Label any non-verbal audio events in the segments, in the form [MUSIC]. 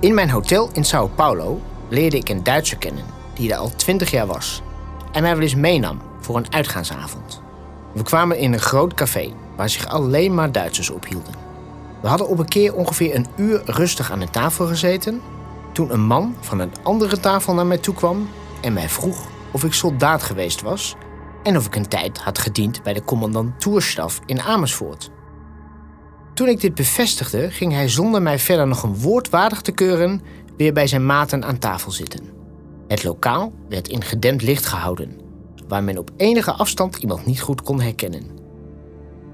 In mijn hotel in Sao Paulo leerde ik een Duitser kennen die er al 20 jaar was en mij wel eens meenam voor een uitgaansavond. We kwamen in een groot café waar zich alleen maar Duitsers ophielden. We hadden op een keer ongeveer een uur rustig aan de tafel gezeten toen een man van een andere tafel naar mij toe kwam en mij vroeg of ik soldaat geweest was en of ik een tijd had gediend bij de commandantuurstaf in Amersfoort. Toen ik dit bevestigde, ging hij zonder mij verder nog een woord waardig te keuren weer bij zijn maten aan tafel zitten. Het lokaal werd in gedempt licht gehouden, waar men op enige afstand iemand niet goed kon herkennen.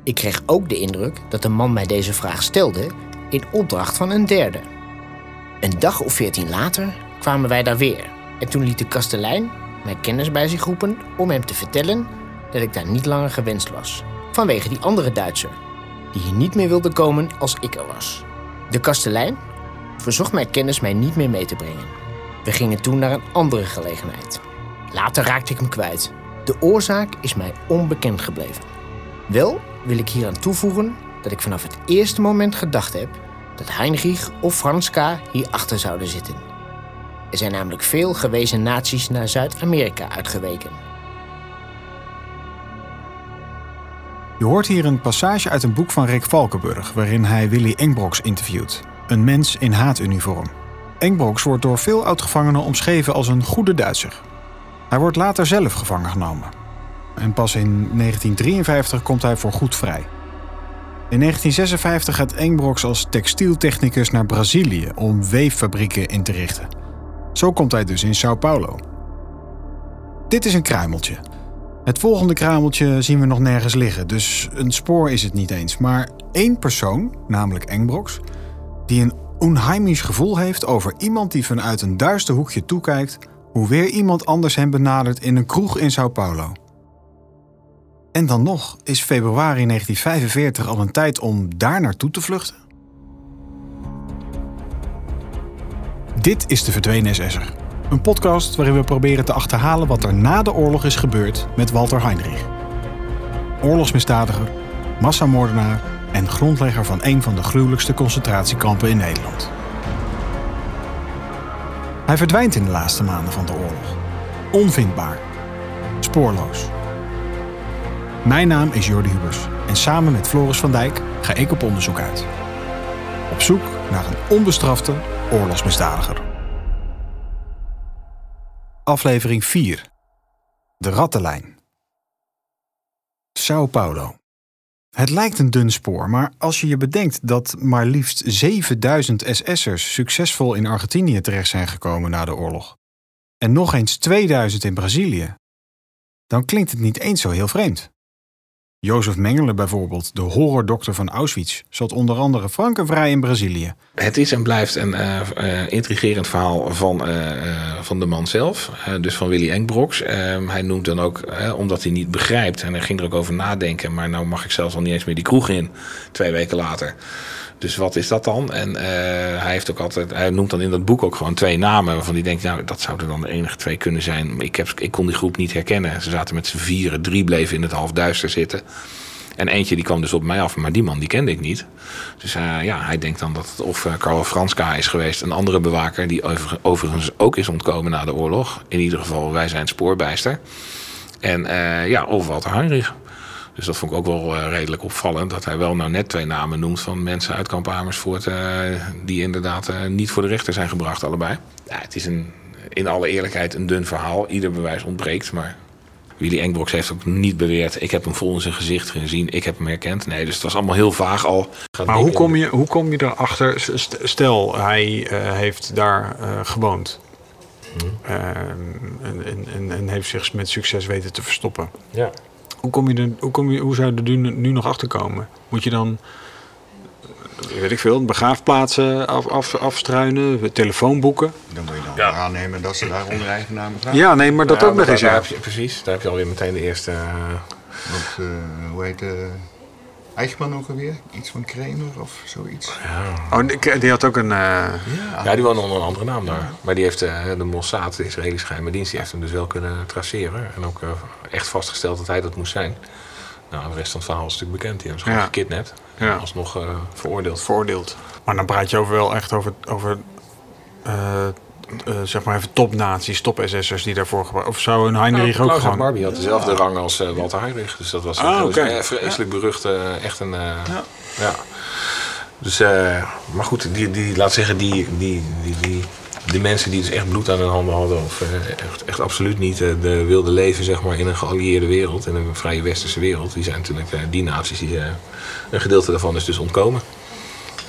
Ik kreeg ook de indruk dat de man mij deze vraag stelde in opdracht van een derde. Een dag of veertien later kwamen wij daar weer en toen liet de kastelein mij kennis bij zich roepen om hem te vertellen dat ik daar niet langer gewenst was, vanwege die andere Duitser, die hier niet meer wilde komen als ik er was. De kastelein verzocht mij kennis mij niet meer mee te brengen. We gingen toen naar een andere gelegenheid. Later raakte ik hem kwijt. De oorzaak is mij onbekend gebleven. Wel wil ik hieraan toevoegen dat ik vanaf het eerste moment gedacht heb dat Heinrich of Franska hierachter zouden zitten. Er zijn namelijk veel gewezen naties naar Zuid-Amerika uitgeweken. Je hoort hier een passage uit een boek van Rick Valkenburg, waarin hij Willy Engbroks interviewt. Een mens in haatuniform. Engbroks wordt door veel oudgevangenen omschreven als een goede Duitser. Hij wordt later zelf gevangen genomen. En pas in 1953 komt hij voor goed vrij. In 1956 gaat Engbroks als textieltechnicus naar Brazilië om weeffabrieken in te richten. Zo komt hij dus in Sao Paulo. Dit is een kruimeltje. Het volgende kruimeltje zien we nog nergens liggen, dus een spoor is het niet eens. Maar één persoon, namelijk Engbroks, die een onheimisch gevoel heeft over iemand die vanuit een duister hoekje toekijkt hoe weer iemand anders hem benadert in een kroeg in Sao Paulo. En dan nog is februari 1945 al een tijd om daar naartoe te vluchten? Dit is De Verdwenen SS'er. Een podcast waarin we proberen te achterhalen wat er na de oorlog is gebeurd met Walter Heinrich. Oorlogsmisdadiger, massamoordenaar en grondlegger van een van de gruwelijkste concentratiekampen in Nederland. Hij verdwijnt in de laatste maanden van de oorlog. Onvindbaar. Spoorloos. Mijn naam is Jordi Hubers en samen met Floris van Dijk ga ik op onderzoek uit. Op zoek naar een onbestrafte oorlogsmisdadiger. Aflevering 4. De Rattenlijn. Sao Paulo. Het lijkt een dun spoor, maar als je je bedenkt dat maar liefst 7000 SS'ers succesvol in Argentinië terecht zijn gekomen na de oorlog, en nog eens 2000 in Brazilië, dan klinkt het niet eens zo heel vreemd. Jozef Mengele bijvoorbeeld, de horrordokter van Auschwitz, zat onder andere frankenvrij in Brazilië. Het is en blijft een uh, uh, intrigerend verhaal van, uh, van de man zelf, dus van Willy Engbroks. hij noemt dan ook, omdat hij niet begrijpt, en hij ging er ook over nadenken, maar nou mag ik zelfs al niet eens meer die kroeg in, twee weken later. Dus wat is dat dan? En hij heeft ook altijd, hij noemt dan in dat boek ook gewoon twee namen waarvan hij denkt, nou, dat zouden dan de enige twee kunnen zijn. Ik, heb, ik kon die groep niet herkennen. Ze zaten met z'n vieren, drie bleven in het halfduister zitten. En eentje die kwam dus op mij af, maar die man die kende ik niet. Dus uh, ja, hij denkt dan dat het of uh, Carlo Franska is geweest, een andere bewaker die over, overigens ook is ontkomen na de oorlog. In ieder geval, wij zijn spoorbijster. En ja, of Walter Heinrich. Dus dat vond ik ook wel redelijk opvallend. Dat hij wel nou net twee namen noemt van mensen uit kamp Amersfoort. die inderdaad niet voor de rechter zijn gebracht, allebei. Ja, het is een, in alle eerlijkheid een dun verhaal. Ieder bewijs ontbreekt. Maar Willy Engbroks heeft ook niet beweerd... ik heb hem vol in zijn gezicht gezien, ik heb hem herkend. Nee, dus het was allemaal heel vaag al. Maar hoe kom, je, hoe kom je erachter? Stel, hij uh, heeft daar uh, gewoond. Hmm. Uh, en, en, en, heeft zich met succes weten te verstoppen. Ja. Hoe, kom je er, hoe, kom je, hoe zou je er nu, nu nog achter komen? Moet je dan weet ik veel, begraafplaatsen af, af, afstruinen, telefoonboeken. Dan moet je dan ja. aannemen dat ze daar onder eigen naam Ja, nee, maar dat ja, ook nog eens. Ja. precies, daar heb je alweer meteen de eerste... Uh... Want, uh, hoe heet de Eichmann ook alweer? Iets van Kramer of zoiets? Ja. Oh, die had ook een... Uh... Ja, ja, die woonde onder een andere naam daar. Maar die heeft de Mossad, de Israëlische geheime dienst, die heeft hem dus wel kunnen traceren. En ook echt vastgesteld dat hij dat moest zijn. Nou, de rest van het verhaal is natuurlijk bekend. Die hebben ze gewoon gekidnapt. Ja. Alsnog uh, veroordeeld. Veroordeeld. Maar dan praat je over wel echt over, over eh, eh, zeg maar even topnazi's, top-SS'ers die daarvoor? Of zou een Heinrich ook Klaus gewoon... Barbie had dezelfde rang als eh, Walter Heinrich. Dus dat was Ah, een oké. vreselijk berucht. eh, echt een... eh, ja. Dus, eh, maar goed, die, die, laat zeggen, die, die, die, die, die mensen die dus echt bloed aan hun handen hadden... of eh, echt, echt absoluut niet eh, de wilde leven zeg maar, in een geallieerde wereld... in een vrije westerse wereld... die zijn natuurlijk, eh, die naties, die, eh, een gedeelte daarvan is dus ontkomen.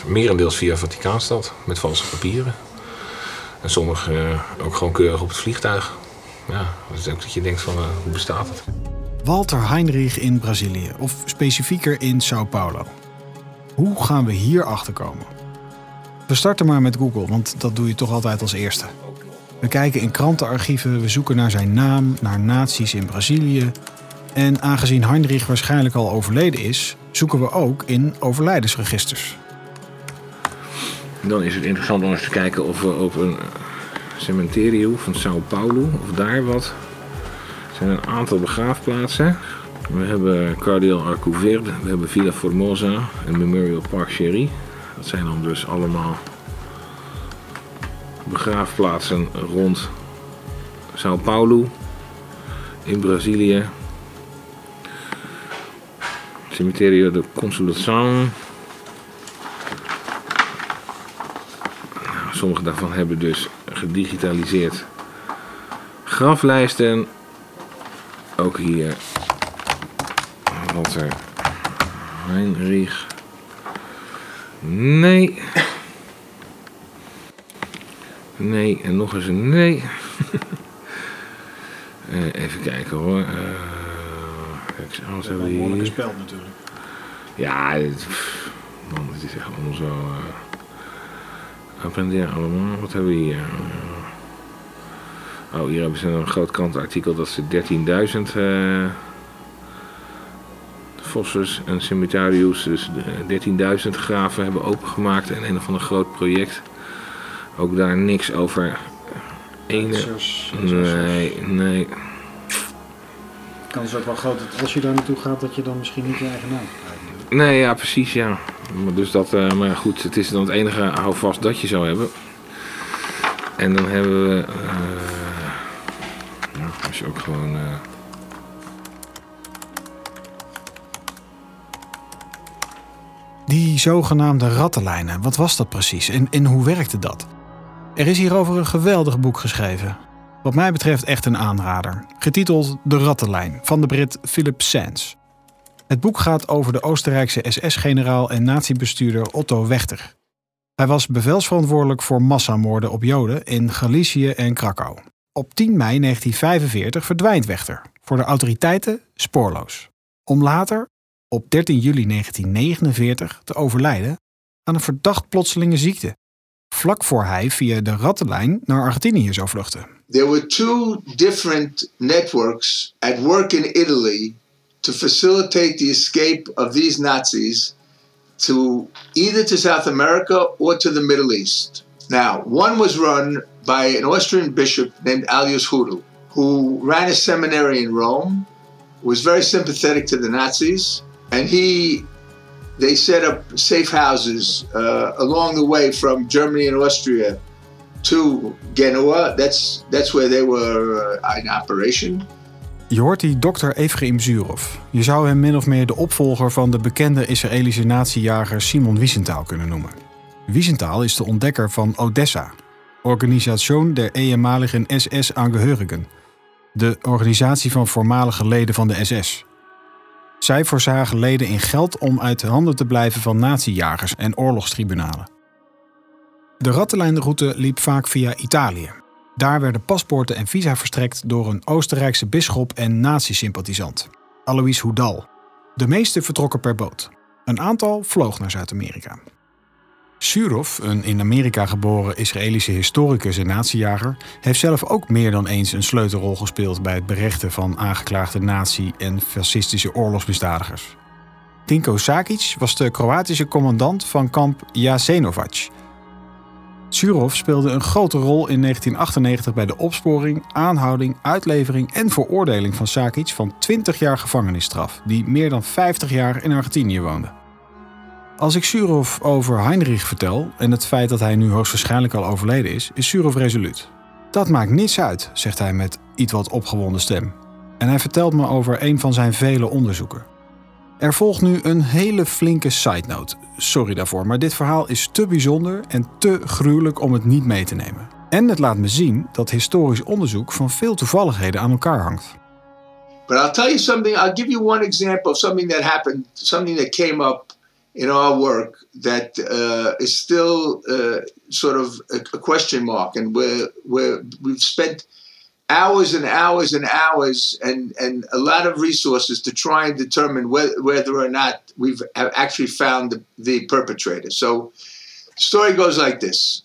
Merendeels via Vaticaanstad, met valse papieren. En sommigen eh, ook gewoon keurig op het vliegtuig. Ja, dat is ook dat je denkt van, eh, hoe bestaat het? Walter Heinrich in Brazilië, of specifieker in Sao Paulo. Hoe gaan we hier achter komen? We starten maar met Google, want dat doe je toch altijd als eerste. We kijken in krantenarchieven, we zoeken naar zijn naam, naar naties in Brazilië. En aangezien Heinrich waarschijnlijk al overleden is, zoeken we ook in overlijdensregisters. Dan is het interessant om eens te kijken of we op een cementerio van Sao Paulo, of daar wat. Er zijn een aantal begraafplaatsen. We hebben Cardiel Arcoverde, we hebben Villa Formosa en Memorial Park Cherie. Dat zijn dan dus allemaal begraafplaatsen rond Sao Paulo in Brazilië. Cementerio de Consolação. Sommige daarvan hebben dus gedigitaliseerd graflijsten. Ook hier Walter Heinrich. Nee. Nee, en nog eens een nee. [LAUGHS] Eh, even kijken hoor. Eh, kijk, anders hebben we hier... gespeld natuurlijk. Ja, dit, man, het is echt allemaal zo. Uh, allemaal. Wat hebben we hier? Oh, hier hebben ze een groot krantenartikel dat ze 13.000 uh, fossers en cementarius, dus 13.000 graven hebben opengemaakt en een of ander groot project. Ook daar niks over. Ene. Nee, nee. kans is ook wel groot dat als je daar naartoe gaat, dat je dan misschien niet je eigen naam. Nee, ja, precies, ja. Maar, dus dat, uh, maar goed, het is dan het enige houvast dat je zou hebben. En dan hebben we... Uh, ja, als je ook gewoon... Uh, Die zogenaamde rattenlijnen, wat was dat precies en, en hoe werkte dat? Er is hierover een geweldig boek geschreven. Wat mij betreft echt een aanrader. Getiteld De Rattenlijn van de Brit Philip Sands. Het boek gaat over de Oostenrijkse SS-generaal en nazi-bestuurder Otto Wechter. Hij was bevelsverantwoordelijk voor massamoorden op Joden in Galicië en Krakau. Op 10 mei 1945 verdwijnt Wechter, voor de autoriteiten spoorloos. Om later, op 13 juli 1949, te overlijden aan een verdacht plotselinge ziekte. Vlak voor hij via de rattenlijn naar Argentinië zou vluchten. There were two different networks at work in Italy to facilitate the escape of these Nazis to either to South America or to the Middle East. Now, one was run by an Austrian bishop named Alius Hudel, who ran a seminary in Rome, was very sympathetic to the Nazis, and he they set up safe houses uh, along the way from Germany and Austria to Genoa. That's that's where they were uh, in operation. Je hoort die dokter Efraim Zurov. Je zou hem min of meer de opvolger van de bekende Israëlische natiejager Simon Wiesenthal kunnen noemen. Wiesenthal is de ontdekker van Odessa, Organisation der ehemaligen SS-Angehörigen, de organisatie van voormalige leden van de SS. Zij voorzagen leden in geld om uit handen te blijven van nazi-jagers en oorlogstribunalen. De rattenlijnroute liep vaak via Italië. Daar werden paspoorten en visa verstrekt door een Oostenrijkse bisschop en nazi-sympathisant, Alois Houdal. De meeste vertrokken per boot. Een aantal vloog naar Zuid-Amerika. Surov, een in Amerika geboren Israëlische historicus en nazi-jager, heeft zelf ook meer dan eens een sleutelrol gespeeld bij het berechten van aangeklaagde nazi- en fascistische oorlogsmisdadigers. Tinko Sakic was de Kroatische commandant van kamp Jasenovac. Surov speelde een grote rol in 1998 bij de opsporing, aanhouding, uitlevering en veroordeling van Sakic van 20 jaar gevangenisstraf, die meer dan 50 jaar in Argentinië woonde. Als ik Surov over Heinrich vertel en het feit dat hij nu hoogstwaarschijnlijk al overleden is, is Surov resoluut. Dat maakt niets uit, zegt hij met iets wat opgewonden stem. En hij vertelt me over een van zijn vele onderzoeken. Er volgt nu een hele flinke side note. Sorry daarvoor, maar dit verhaal is te bijzonder en te gruwelijk om het niet mee te nemen. En het laat me zien dat historisch onderzoek van veel toevalligheden aan elkaar hangt. But I'll tell you something. I'll give you one example of something that happened, something that came up in our work that uh, is still uh, sort of a, question mark, and where where we've spent hours and hours and hours and and a lot of resources to try and determine whether, whether or not we've actually found the, the perpetrator. So, story goes like this.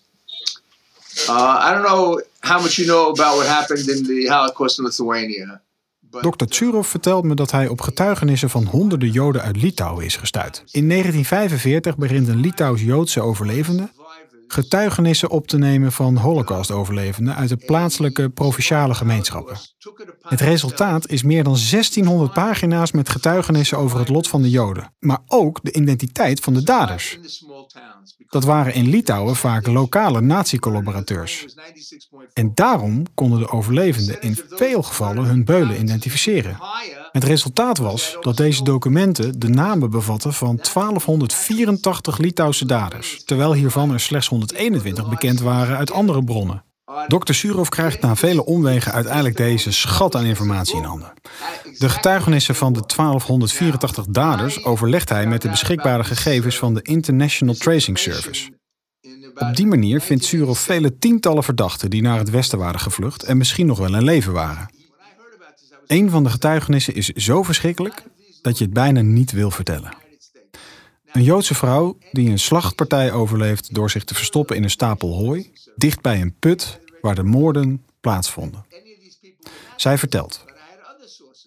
Uh, I don't know how much you know about what happened in the Holocaust in Lithuania. Dr. Tsurov vertelt me dat hij op getuigenissen van honderden Joden uit Litouwen is gestuurd. In 1945 begint een Litouws-Joodse overlevende getuigenissen op te nemen van Holocaust-overlevenden uit de plaatselijke provinciale gemeenschappen. Het resultaat is meer dan 1600 pagina's met getuigenissen over het lot van de Joden, maar ook de identiteit van de daders. Dat waren in Litouwen vaak lokale nazi-collaborateurs. En daarom konden de overlevenden in veel gevallen hun beulen identificeren. Het resultaat was dat deze documenten de namen bevatten van 1284 Litouwse daders, terwijl hiervan er slechts 121 bekend waren uit andere bronnen. Dr. Surov krijgt na vele omwegen uiteindelijk deze schat aan informatie in handen. De getuigenissen van de 1284 daders overlegt hij met de beschikbare gegevens van de International Tracing Service. Op die manier vindt Surov vele tientallen verdachten die naar het westen waren gevlucht en misschien nog wel in leven waren. Een van de getuigenissen is zo verschrikkelijk dat je het bijna niet wil vertellen. Een Joodse vrouw die een slachtpartij overleeft door zich te verstoppen in een stapel hooi, dicht bij een put waar de moorden plaatsvonden. Zij vertelt: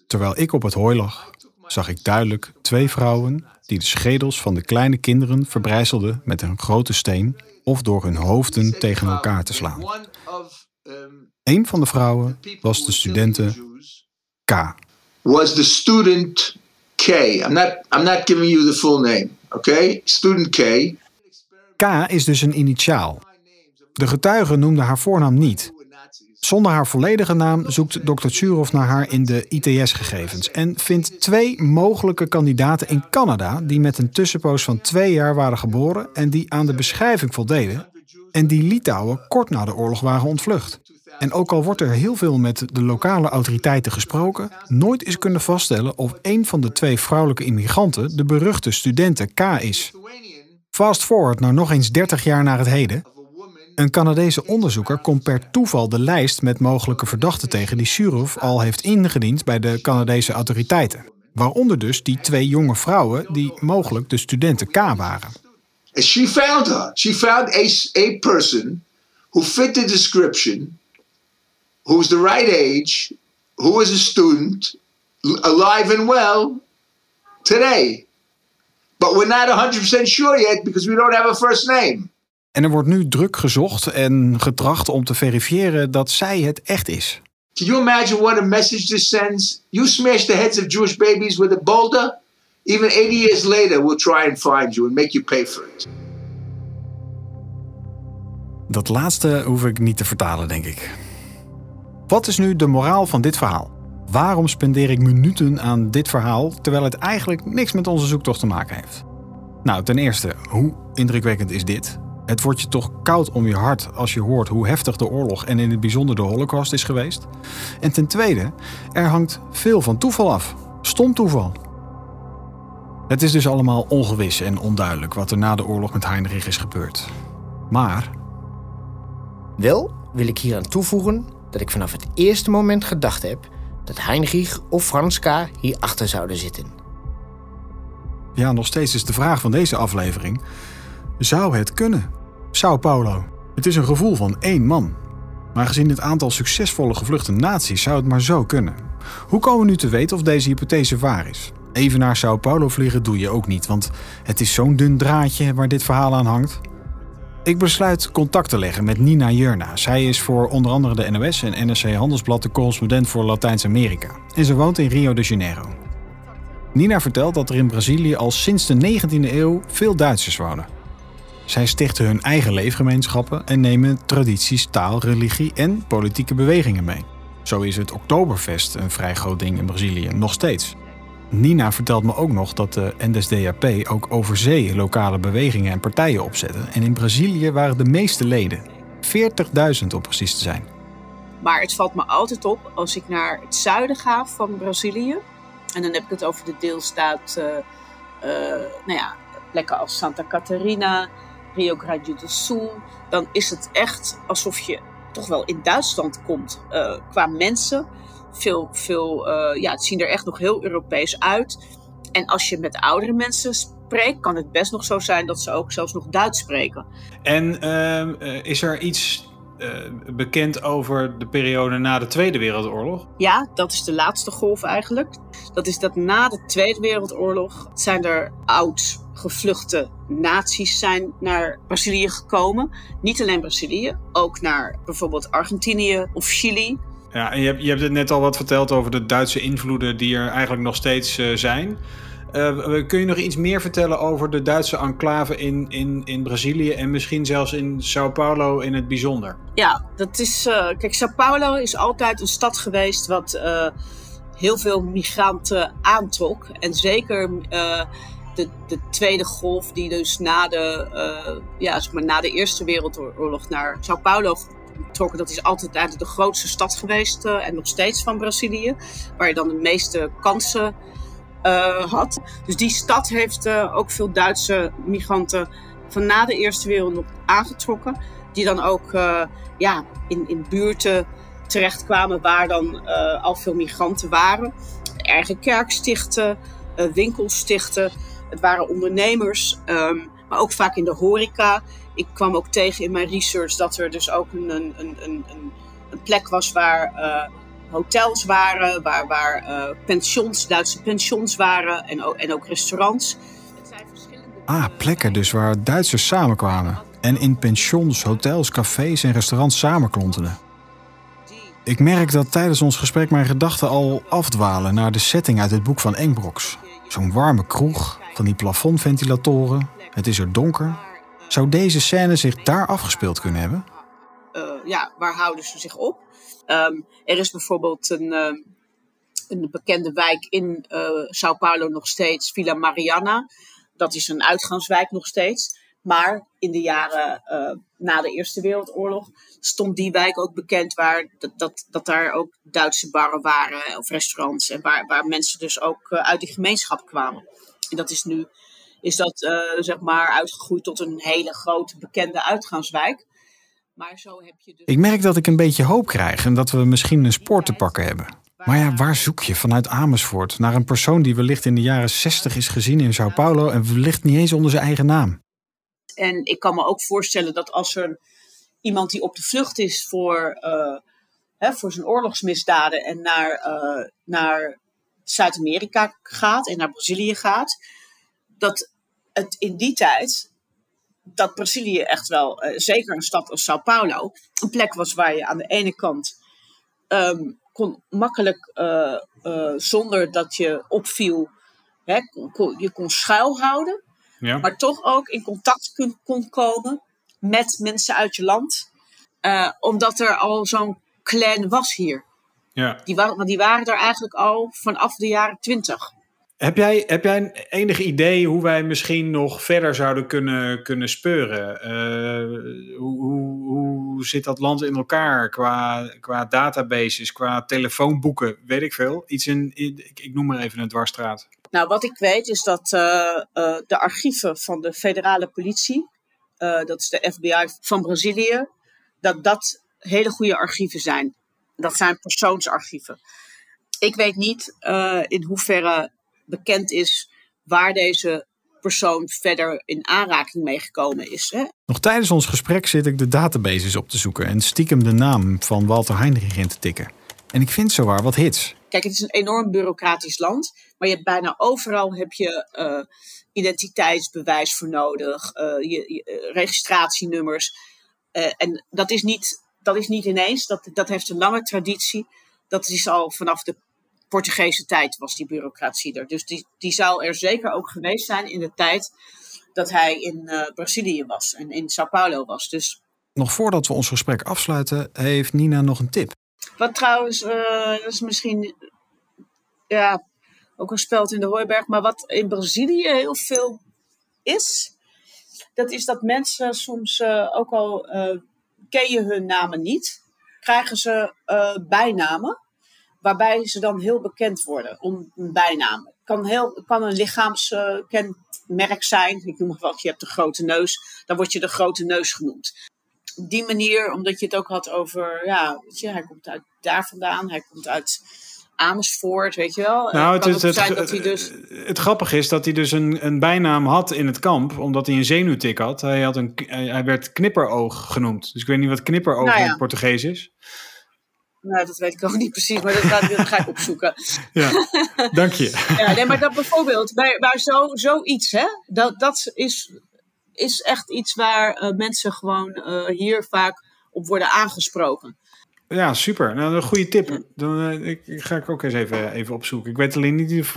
Terwijl ik op het hooi lag, zag ik duidelijk twee vrouwen die de schedels van de kleine kinderen verbrijzelden met een grote steen of door hun hoofden tegen elkaar te slaan. Een van de vrouwen was de studenten K. Was the student K. I'm not, I'm not giving you the full name. Okay? Student K. K is dus een initiaal. De getuige noemde haar voornaam niet. Zonder haar volledige naam zoekt Dr. Tsurov naar haar in de ITS-gegevens en vindt twee mogelijke kandidaten in Canada die met een tussenpoos van twee jaar waren geboren en die aan de beschrijving voldeden en die Litouwen kort na de oorlog waren ontvlucht. En ook al wordt er heel veel met de lokale autoriteiten gesproken, nooit is kunnen vaststellen of een van de twee vrouwelijke immigranten de beruchte studenten K is. Fast forward naar nog eens 30 jaar naar het heden. Een Canadese onderzoeker komt per toeval de lijst met mogelijke verdachten tegen die Surov al heeft ingediend bij de Canadese autoriteiten. Waaronder dus die twee jonge vrouwen die mogelijk de studenten K waren. She found a person who fit the description who's the right age, who is a student, alive and well today. But we're not 100% sure yet because we don't have a first name. En er wordt nu druk gezocht en getracht om te verifiëren dat zij het echt is. Can you imagine what a message this sends? You smash the heads of Jewish babies with a boulder, even 80 years later we'll try and find you and make you pay for it. Dat laatste hoef ik niet te vertalen, denk ik. Wat is nu de moraal van dit verhaal? Waarom spendeer ik minuten aan dit verhaal terwijl het eigenlijk niks met onze zoektocht te maken heeft? Nou, ten eerste, hoe indrukwekkend is dit? Het wordt je toch koud om je hart als je hoort hoe heftig de oorlog en in het bijzonder de Holocaust is geweest. En ten tweede, er hangt veel van toeval af. Stom toeval. Het is dus allemaal ongewis en onduidelijk wat er na de oorlog met Heinrich is gebeurd. Maar. Wel wil ik hier aan toevoegen dat ik vanaf het eerste moment gedacht heb dat Heinrich of Franska hierachter zouden zitten. Ja, nog steeds is de vraag van deze aflevering: zou het kunnen? Sao Paulo. Het is een gevoel van één man. Maar gezien het aantal succesvolle gevluchte naties zou het maar zo kunnen. Hoe komen we nu te weten of deze hypothese waar is? Even naar Sao Paulo vliegen doe je ook niet, want het is zo'n dun draadje waar dit verhaal aan hangt. Ik besluit contact te leggen met Nina Jurna. Zij is voor onder andere de NOS en NRC Handelsblad de correspondent voor Latijns-Amerika. En ze woont in Rio de Janeiro. Nina vertelt dat er in Brazilië al sinds de 19e eeuw veel Duitsers wonen. Zij stichten hun eigen leefgemeenschappen en nemen tradities, taal, religie en politieke bewegingen mee. Zo is het Oktoberfest een vrij groot ding in Brazilië, nog steeds. Nina vertelt me ook nog dat de NSDAP ook over zee lokale bewegingen en partijen opzetten. En in Brazilië waren de meeste leden, 40.000 om precies te zijn. Maar het valt me altijd op als ik naar het zuiden ga van Brazilië. En dan heb ik het over de deelstaat, uh, uh, nou ja, plekken als Santa Catarina, Rio Grande do Sul. Dan is het echt alsof je toch wel in Duitsland komt uh, qua mensen. Veel, veel, ja, het zien er echt nog heel Europees uit. En als je met oudere mensen spreekt, kan het best nog zo zijn dat ze ook zelfs nog Duits spreken. En ehm, is er iets uh, bekend over de periode na de Tweede Wereldoorlog? Ja, dat is de laatste golf eigenlijk. Dat is dat na de Tweede Wereldoorlog zijn er oud gevluchte naties zijn naar Brazilië gekomen. Niet alleen Brazilië, ook naar bijvoorbeeld Argentinië of Chili. Ja, en je hebt, je hebt het net al wat verteld over de Duitse invloeden die er eigenlijk nog steeds uh, zijn. Uh, kun je nog iets meer vertellen over de Duitse enclave in, in, in Brazilië en misschien zelfs in Sao Paulo in het bijzonder? Ja, dat is. Uh, kijk, Sao Paulo is altijd een stad geweest wat heel veel migranten aantrok. En zeker de, de tweede golf, die dus na de, ja, zeg maar, na de Eerste Wereldoorlog naar Sao Paulo Dat is altijd de grootste stad geweest en nog steeds van Brazilië. Waar je dan de meeste kansen uh, had. Dus die stad heeft uh, ook veel Duitse migranten van na de Eerste Wereldoorlog aangetrokken. Die dan ook ja, in, in buurten terechtkwamen waar dan al veel migranten waren. Eigen kerk stichten. Het waren ondernemers, um, maar ook vaak in de horeca. Ik kwam ook tegen in mijn research dat er dus ook een, een, een, een, een plek was waar hotels waren, waar, waar uh, pensions, Duitse pensions waren en ook, en ook restaurants. Ah, plekken dus waar Duitsers samenkwamen. En in pensions, hotels, cafés en restaurants samenklonterden. Ik merk dat tijdens ons gesprek mijn gedachten al afdwalen naar de setting uit het boek van Engbroks. Zo'n warme kroeg, van die plafondventilatoren, het is er donker. Zou deze scène zich daar afgespeeld kunnen hebben? Uh, ja, waar houden ze zich op? Um, er is bijvoorbeeld een, uh, een bekende wijk in uh, Sao Paulo nog steeds, Villa Mariana. Dat is een uitgangswijk nog steeds. Maar in de jaren uh, na de Eerste Wereldoorlog stond die wijk ook bekend waar dat, dat, dat daar ook Duitse barren waren of restaurants. En waar, waar mensen dus ook uit die gemeenschap kwamen. En dat is nu is dat, zeg maar uitgegroeid tot een hele grote bekende uitgaanswijk. Maar zo heb je dus... Ik merk dat ik een beetje hoop krijg en dat we misschien een spoor te pakken hebben. Maar ja, waar zoek je vanuit Amersfoort naar een persoon die wellicht in de jaren 60 is gezien in Sao Paulo en wellicht niet eens onder zijn eigen naam? En ik kan me ook voorstellen dat als er iemand die op de vlucht is voor, uh, hè, voor zijn oorlogsmisdaden en naar, uh, naar Zuid-Amerika gaat en naar Brazilië gaat, dat het in die tijd dat Brazilië echt wel, uh, zeker een stad als Sao Paulo, een plek was waar je aan de ene kant um, kon makkelijk, uh, uh, zonder dat je opviel, hè, kon, je kon schuilhouden, ja. maar toch ook in contact kon, kon komen met mensen uit je land, omdat er al zo'n clan was hier. Ja. Die, waren, die waren er eigenlijk al vanaf de jaren twintig. Heb jij, heb jij enig idee hoe wij misschien nog verder zouden kunnen, kunnen speuren? Uh, hoe, hoe, hoe zit dat land in elkaar qua, qua databases, qua telefoonboeken, weet ik veel? Iets in, ik, ik noem maar even een dwarsstraat. Nou, wat ik weet is dat uh, uh, de archieven van de federale politie, dat is de FBI van Brazilië, dat dat hele goede archieven zijn. Dat zijn persoonsarchieven. Ik weet niet in hoeverre bekend is waar deze persoon verder in aanraking mee gekomen is. Hè? Nog tijdens ons gesprek zit ik de databases op te zoeken en stiekem de naam van Walter Heinrich in te tikken. En ik vind zowaar wat hits. Kijk, het is een enorm bureaucratisch land, maar je hebt bijna overal heb je uh, identiteitsbewijs voor nodig, uh, je, je, uh, registratienummers. en dat is, niet, dat is niet ineens, dat, dat heeft een lange traditie. Dat is al vanaf de Portugese tijd was die bureaucratie er. Dus die, die zou er zeker ook geweest zijn in de tijd dat hij in Brazilië was en in Sao Paulo was. Dus nog voordat we ons gesprek afsluiten, heeft Nina nog een tip. Wat trouwens, uh, dat is misschien ja, ook een speld in de hooiberg, maar wat in Brazilië heel veel is, dat is dat mensen soms, uh, ook al ken je hun namen niet, krijgen ze bijnamen, waarbij ze dan heel bekend worden om een bijnaam. Het kan, heel, kan een lichaamskenmerk zijn, ik noem maar wat, je hebt een grote neus, dan word je de grote neus genoemd die manier, omdat je het ook had over, ja, weet je, hij komt uit daar vandaan, hij komt uit Amersfoort, weet je wel. Nou, het, het, het, dat hij dus... het grappige is dat hij dus een, een bijnaam had in het kamp, omdat hij een zenuwtik had. Hij, had een, hij werd knipperoog genoemd. Dus ik weet niet wat knipperoog nou in het Portugees is. Nou, dat weet ik ook niet precies, maar dat ga, dat ga ik opzoeken. [LAUGHS] Ja, dank je. [LAUGHS] ja, nee, maar dat bijvoorbeeld, bij, bij zo, zoiets, hè, dat, dat is is echt iets waar uh, mensen gewoon uh, hier vaak op worden aangesproken. Ja, super. Nou, een goede tip. Dan uh, ik, ga ik ook eens even, even opzoeken. Ik weet alleen niet of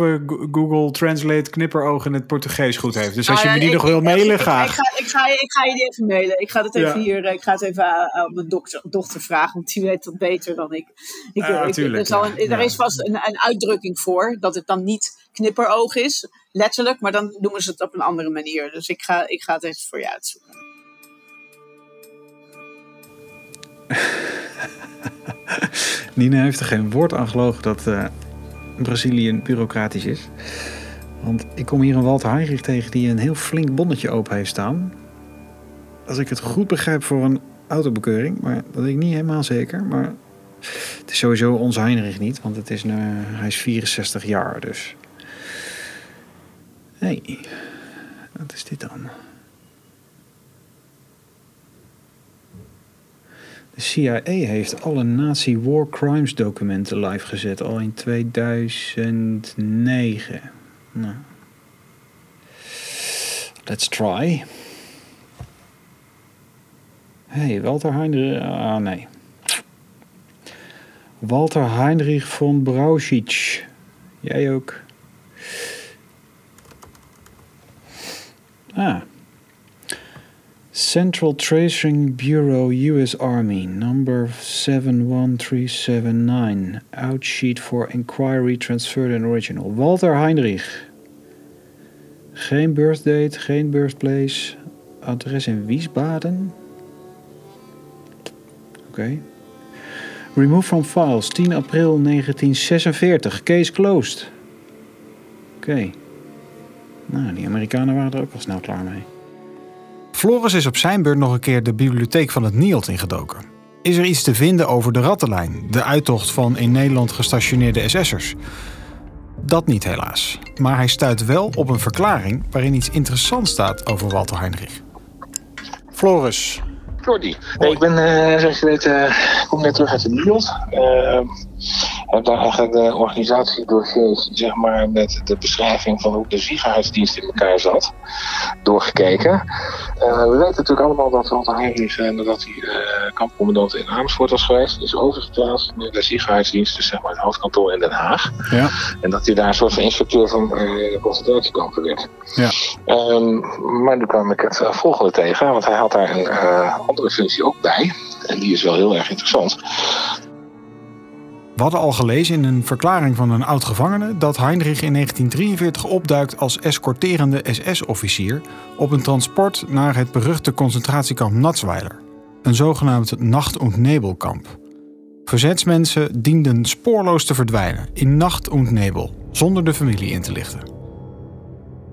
Google Translate knipperoog in het Portugees goed heeft. Dus als je me die nog wil mailen, ga. Ik, ga, ik, ga, ik ga je die even mailen. Ik ga het even hier. Ik ga het even aan, mijn dochter, dochter, vragen, want die weet dat beter dan ik. ik, ah, ik er, zal een, er is vast een, een uitdrukking voor dat het dan niet knipperoog is, letterlijk, maar dan noemen ze het op een andere manier. Dus ik ga, ik ga het even voor je uitzoeken. [LAUGHS] [LAUGHS] Nina heeft er geen woord aan gelogen dat uh, Brazilië bureaucratisch is. Want ik kom hier een Walter Heinrich tegen die een heel flink bonnetje open heeft staan. Als ik het goed begrijp voor een autobekeuring, maar dat weet ik niet helemaal zeker. Maar het is sowieso onze Heinrich niet, want het is nu, hij is 64 jaar dus. Hé, hey, wat is dit dan? CIA heeft alle Nazi War Crimes documenten live gezet, al in 2009. Nou. Let's try. hey, Walter Heinrich. Ah, nee. Walter Heinrich von Brauschitsch. Jij ook. Ah. Central Tracing Bureau, U.S. Army, number 71379. Outsheet for inquiry transferred and original. Walter Heinrich. Geen birthdate, geen birthplace. Adres in Wiesbaden. Oké. Remove from files, 10 april 1946. Case closed. Oké. Nou, die Amerikanen waren er ook al snel klaar mee. Floris is op zijn beurt nog een keer de bibliotheek van het NIOD ingedoken. Is er iets te vinden over de Rattenlijn, de uittocht van in Nederland gestationeerde SS'ers? Dat niet helaas. Maar hij stuit wel op een verklaring waarin iets interessants staat over Walter Heinrich. Floris, Jordi. Nee, ik ben, uh, zoals uh, kom net terug uit de NIOD. Uh, heb daar eigenlijk de organisatiedossiers, zeg maar, met de beschrijving van hoe de ziekenhuisdienst in elkaar zat, doorgekeken. Uh, we weten natuurlijk allemaal dat Walter Heinrich, nadat hij uh, kampcommandant in Amersfoort was geweest, is overgeplaatst naar de ziekenhuisdienst, dus zeg maar het hoofdkantoor in Den Haag. Ja. En dat hij daar een soort van inspecteur van de concentratiekampen werd. Ja. Um, maar nu kwam ik het volgende tegen, want hij had daar een andere functie ook bij. En die is wel heel erg interessant. We hadden al gelezen in een verklaring van een oud-gevangene dat Heinrich in 1943 opduikt als escorterende SS-officier op een transport naar het beruchte concentratiekamp Natzweiler, een zogenaamd Nacht- und Nebelkamp. Verzetsmensen dienden spoorloos te verdwijnen in Nacht- und Nebel, zonder de familie in te lichten.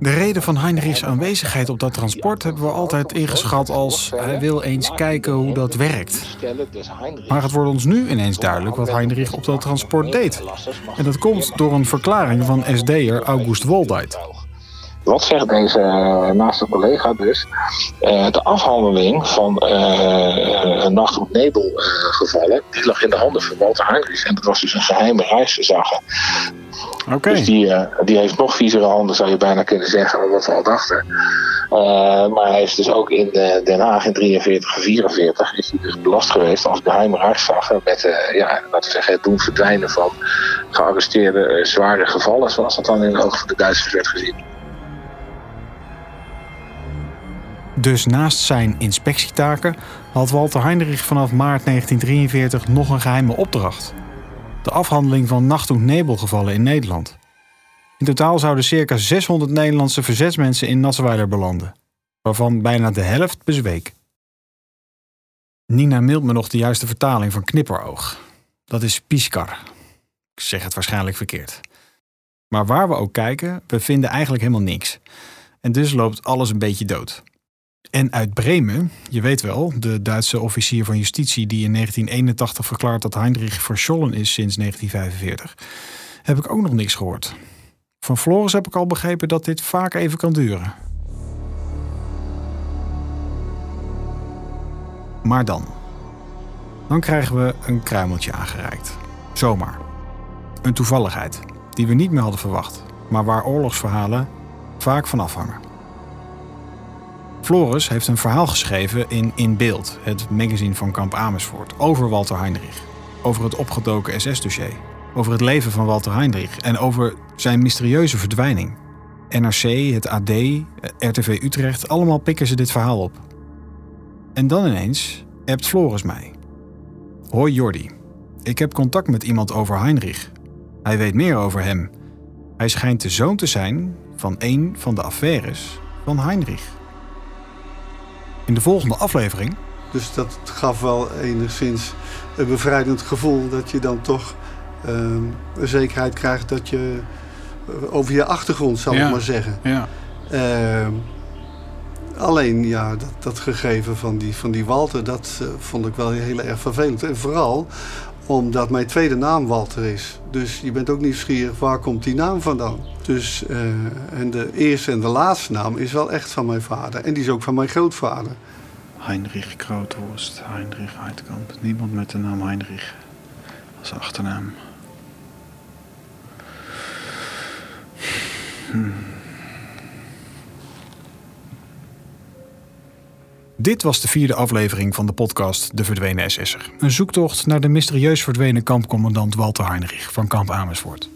De reden van Heinrichs aanwezigheid op dat transport hebben we altijd ingeschat als hij wil eens kijken hoe dat werkt. Maar het wordt ons nu ineens duidelijk wat Heinrich op dat transport deed. En dat komt door een verklaring van SD'er August Woldeit. Wat zegt deze uh, naaste collega dus? Uh, de afhandeling van uh, Nacht op Nebel gevallen, die lag in de handen van Walter Heinrich. En dat was dus een geheime reiszager. Okay. Dus die, die heeft nog viezere handen, zou je bijna kunnen zeggen, dan wat we al dachten. maar hij is dus ook in Den Haag in 43 en 44 is hij dus belast geweest als geheime reiszager met, ja, laten we zeggen, het doen verdwijnen van gearresteerde zware gevallen, zoals dat dan in de ogen van de Duitsers werd gezien. Dus naast zijn inspectietaken had Walter Heinrich vanaf maart 1943 nog een geheime opdracht. De afhandeling van nacht- en nebelgevallen in Nederland. In totaal zouden circa 600 Nederlandse verzetsmensen in Nassweiler belanden, waarvan bijna de helft bezweek. Nina mailt me nog de juiste vertaling van knipperoog. Dat is piskar. Ik zeg het waarschijnlijk verkeerd. Maar waar we ook kijken, we vinden eigenlijk helemaal niks. En dus loopt alles een beetje dood. En uit Bremen, je weet wel, de Duitse officier van justitie die in 1981 verklaart dat Heinrich verschollen is sinds 1945, heb ik ook nog niks gehoord. Van Floris heb ik al begrepen dat dit vaak even kan duren. Maar dan. Dan krijgen we een kruimeltje aangereikt. Zomaar. Een toevalligheid die we niet meer hadden verwacht, maar waar oorlogsverhalen vaak van afhangen. Floris heeft een verhaal geschreven in In Beeld, het magazine van kamp Amersfoort, over Walter Heinrich. Over het opgedoken SS-dossier. Over het leven van Walter Heinrich en over zijn mysterieuze verdwijning. NRC, het AD, RTV Utrecht, allemaal pikken ze dit verhaal op. En dan ineens appt Floris mij. Hoi Jordi, ik heb contact met iemand over Heinrich. Hij weet meer over hem. Hij schijnt de zoon te zijn van een van de affaires van Heinrich in de volgende aflevering. Dus dat gaf wel enigszins een bevrijdend gevoel dat je dan toch uh, een zekerheid krijgt dat je eh, over je achtergrond, zal ik maar zeggen. Ja. Uh, alleen ja, dat, dat, gegeven van die, van die Walter, dat uh, vond ik wel heel erg vervelend. En vooral omdat mijn tweede naam Walter is. Dus je bent ook nieuwsgierig, waar komt die naam vandaan? Dus, uh, en de eerste en de laatste naam is wel echt van mijn vader. En die is ook van mijn grootvader. Heinrich Kroothorst, Heinrich Heidkamp. Niemand met de naam Heinrich als achternaam. Hmm. Dit was de vierde aflevering van de podcast De Verdwenen SS'er. Een zoektocht naar de mysterieus verdwenen kampcommandant Walter Heinrich van kamp Amersfoort.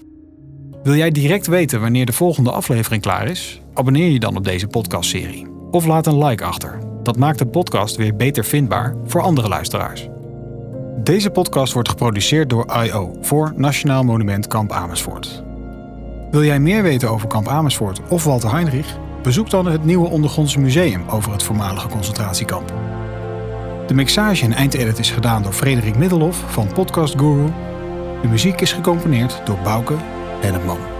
Wil jij direct weten wanneer de volgende aflevering klaar is? Abonneer je dan op deze podcastserie. Of laat een like achter. Dat maakt de podcast weer beter vindbaar voor andere luisteraars. Deze podcast wordt geproduceerd door IO voor Nationaal Monument Kamp Amersfoort. Wil jij meer weten over Kamp Amersfoort of Walter Heinrich? Bezoek dan het nieuwe ondergrondse museum over het voormalige concentratiekamp. De mixage en eindedit is gedaan door Frederik Middelhoff van Podcast Guru. De muziek is gecomponeerd door Bouke Henneman.